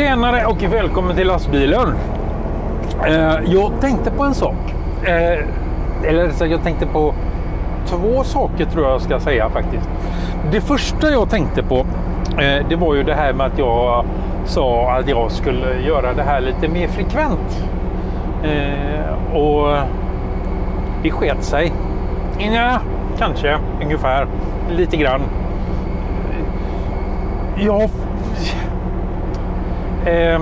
Tjenare och välkommen till lastbilen. Eh, jag tänkte på en sak. Eh, eller så jag tänkte på två saker tror jag ska säga faktiskt. Det första jag tänkte på eh, det var ju det här med att jag sa att jag skulle göra det här lite mer frekvent. Eh, och det sket sig. Ja, kanske ungefär lite grann. Jag Eh,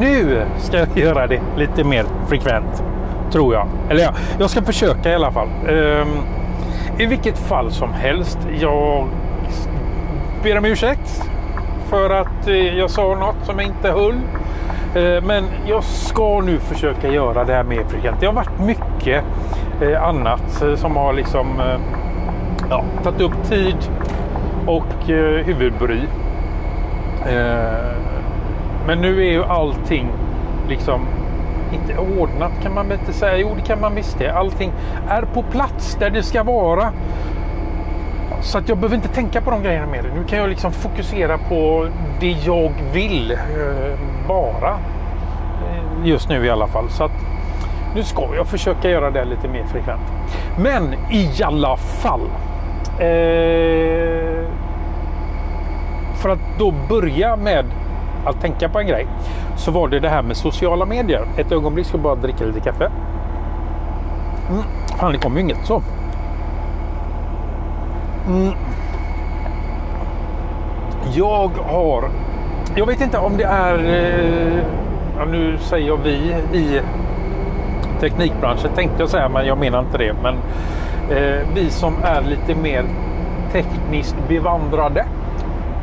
nu ska jag göra det lite mer frekvent. Tror jag. Eller ja, jag ska försöka i alla fall. Eh, I vilket fall som helst. Jag ber om ursäkt för att eh, jag sa något som jag inte höll. Eh, men jag ska nu försöka göra det här mer frekvent. Det har varit mycket eh, annat eh, som har liksom eh, ja, tagit upp tid och huvudbry. Ehm, men nu är ju allting liksom inte ordnat kan man väl inte säga. Jo, det kan man visst det. Allting är på plats där det ska vara. Så att jag behöver inte tänka på de grejerna mer. Nu kan jag liksom fokusera på det jag vill eh, bara. vara. Just nu i alla fall. Så att nu ska jag försöka göra det lite mer frekvent. Men i alla fall. Eh, för att då börja med att tänka på en grej så var det det här med sociala medier. Ett ögonblick ska jag bara dricka lite kaffe. Mm. Fan, det kom ju inget så. Mm. Jag har... Jag vet inte om det är... Eh, ja, nu säger jag vi i teknikbranschen tänkte jag säga, men jag menar inte det. Men eh, vi som är lite mer tekniskt bevandrade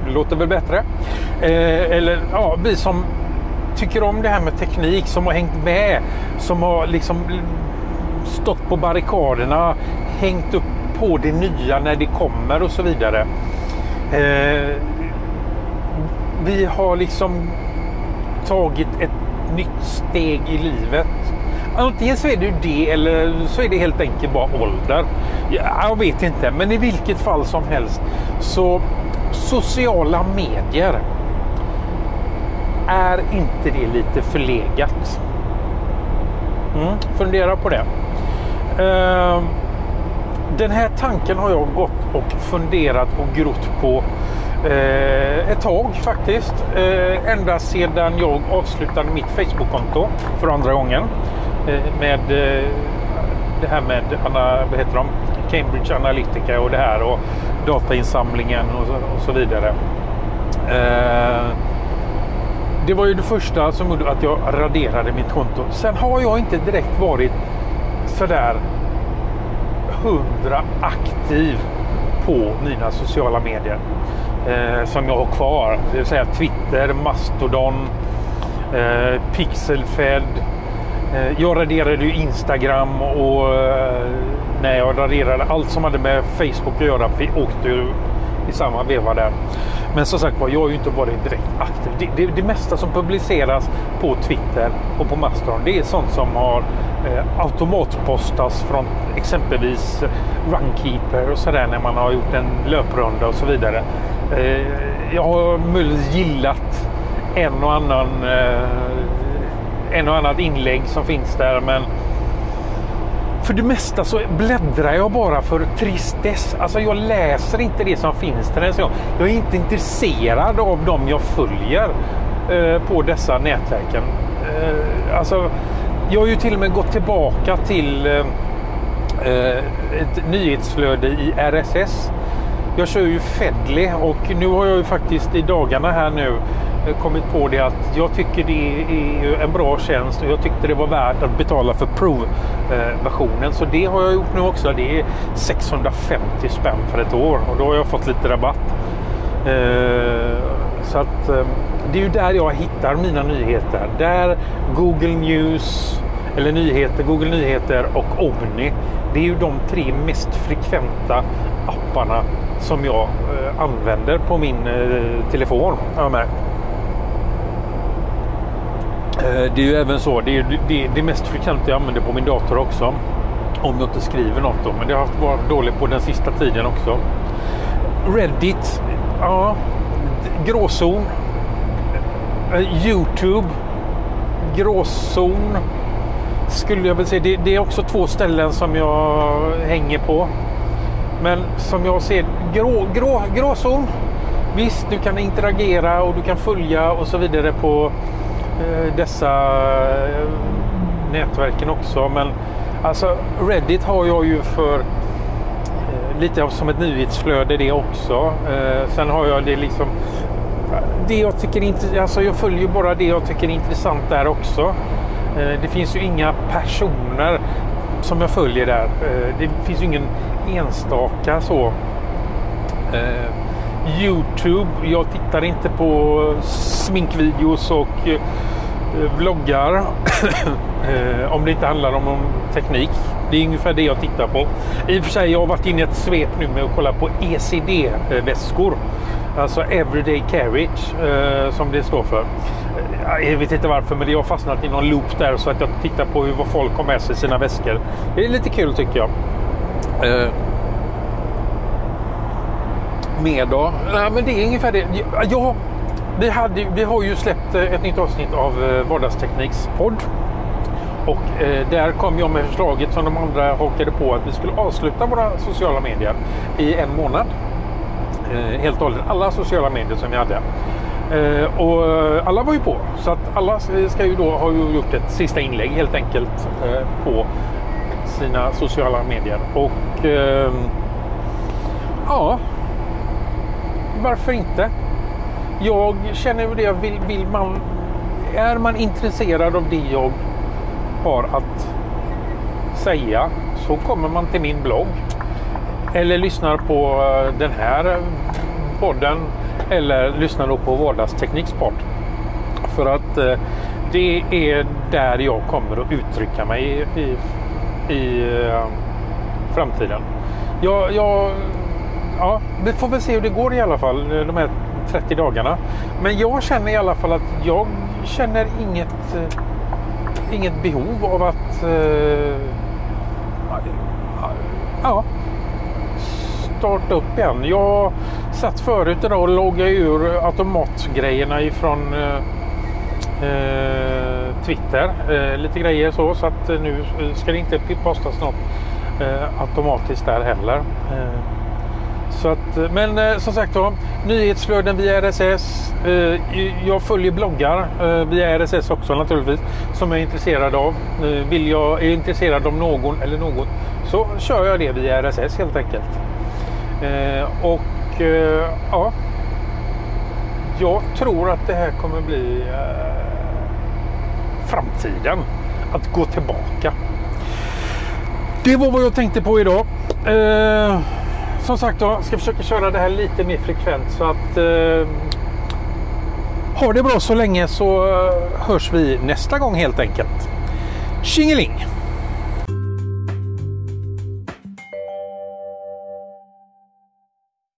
låter väl bättre. Eh, eller ja, vi som tycker om det här med teknik, som har hängt med, som har liksom stått på barrikaderna, hängt upp på det nya när det kommer och så vidare. Eh, vi har liksom tagit ett nytt steg i livet. Antingen så är det det eller så är det helt enkelt bara ålder. Jag vet inte, men i vilket fall som helst så sociala medier. Är inte det lite förlegat? Mm, fundera på det. Uh, den här tanken har jag gått och funderat och grott på uh, ett tag faktiskt. Uh, ända sedan jag avslutade mitt Facebook-konto för andra gången. Eh, med det här med Anna, vad heter de? Cambridge Analytica och det här och datainsamlingen och så, och så vidare. Eh, det var ju det första som gjorde att jag raderade mitt konto. Sen har jag inte direkt varit sådär hundra aktiv på mina sociala medier eh, som jag har kvar. Det vill säga Twitter, Mastodon, eh, Pixelfed. Eh, jag raderade ju Instagram och eh, nej, när jag raderade allt som hade med Facebook att göra vi åkte i samma veva där. Men som sagt var, jag har ju inte varit direkt aktiv. Det, det, det mesta som publiceras på Twitter och på Mastodon det är sånt som har eh, automatpostas från exempelvis Runkeeper och sådär när man har gjort en löprunda och så vidare. Eh, jag har möjligtvis gillat en och annan eh, en och annat inlägg som finns där men för det mesta så bläddrar jag bara för tristess. Alltså jag läser inte det som finns där. Jag är inte intresserad av dem jag följer eh, på dessa nätverken. Eh, alltså, jag har ju till och med gått tillbaka till eh, eh ett nyhetsflöde i RSS. Jag kör ju Fedly och nu har jag ju faktiskt i dagarna här nu Eh, kommit på det att jag tycker det är en bra tjänst och jag tyckte det var värt att betala för provversionen. Så det har jag gjort nu också. Det är 650 spänn för ett år och då har jag fått lite rabatt. Eh, så att eh, det är ju där jag hittar mina nyheter. Där Google News eller nyheter, Google Nyheter och Omni. Det är ju de tre mest frekventa apparna som jag använder på min telefon. Har jag märkt. Eh, det är ju även så, det är det, det mest frekvent jag använder på min dator också. Om jag inte skriver något då, men det har varit dåligt på den sista tiden också. Reddit, ja, gråzon. Eh, Youtube, gråzon skulle jag väl säga. Det, det, är också två ställen som jag hänger på. Men som jag ser grå, grå, gråzon. Visst, du kan interagera och du kan följa och så vidare på Eh, dessa eh, nätverken också. Men alltså Reddit har jag ju för eh, lite av som ett nyhetsflöde det också. Sen har jag det liksom det jag tycker alltså jag följer bara det jag tycker är intressant där också. Det finns ju inga personer som jag följer där. Det finns ju ingen enstaka så. Youtube. Jag tittar inte på sminkvideos och eh, vloggar. Eh, om det inte handlar om teknik. Det är ungefär det jag tittar på. I och för sig, jag har varit inne i ett svep nu med att kolla på ECD-väskor. Alltså Everyday Carriage eh, som det står för. Eh, jag vet inte varför men det har fastnat i någon loop där så att jag tittar på hur vad folk har med sig i sina väskor. Det är lite kul tycker jag. Eh, mer då? Nej, men det är ungefär det. Ja, vi, hade, vi har ju släppt eh, ett nytt avsnitt av eh, Vardagstekniks podd. Och eh, där kom jag med förslaget som de andra hakade på att vi skulle avsluta våra sociala medier i en månad. Eh, helt och hållet alla sociala medier som vi hade. Eh, och alla var ju på så att alla eh, ska ju då ha gjort ett sista inlägg helt enkelt eh, på sina sociala medier. Och ehm, ja, varför inte? Jag känner ju det, vill, vill man, är man intresserad av det jag har att säga så kommer man till min blogg eller lyssnar på eh, den här podden eller lyssnar då på Vardagstekniksport. För att eh, det är där jag kommer att uttrycka mig i, i, i framtiden. Jag, jag, ja, vi får väl se hur det går i alla fall eh, de här 30 dagarna. Men jag känner i alla fall att jag känner inget, eh, inget behov av att eh, ja, starta upp igen. Jag satt förut idag och loggade ur automatgrejerna ifrån eh, eh, Twitter. Eh, lite grejer så så att nu ska det inte postas något eh, automatiskt där heller. Så att, eh, men eh, som sagt då, nyhetsflöden via RSS. Eh, jag följer bloggar via RSS också naturligtvis som jag är intresserad av. vill jag, är intresserad av någon eller något så kör jag det via RSS helt enkelt. Eh, och eh, ja, jag tror att det här kommer bli eh, framtiden. Att gå tillbaka. Det var vad jag tänkte på idag. Som sagt då, ska försöka köra det här lite mer frekvent så att eh, ha det bra så länge så eh, hörs vi nästa gång helt enkelt. Tjingeling!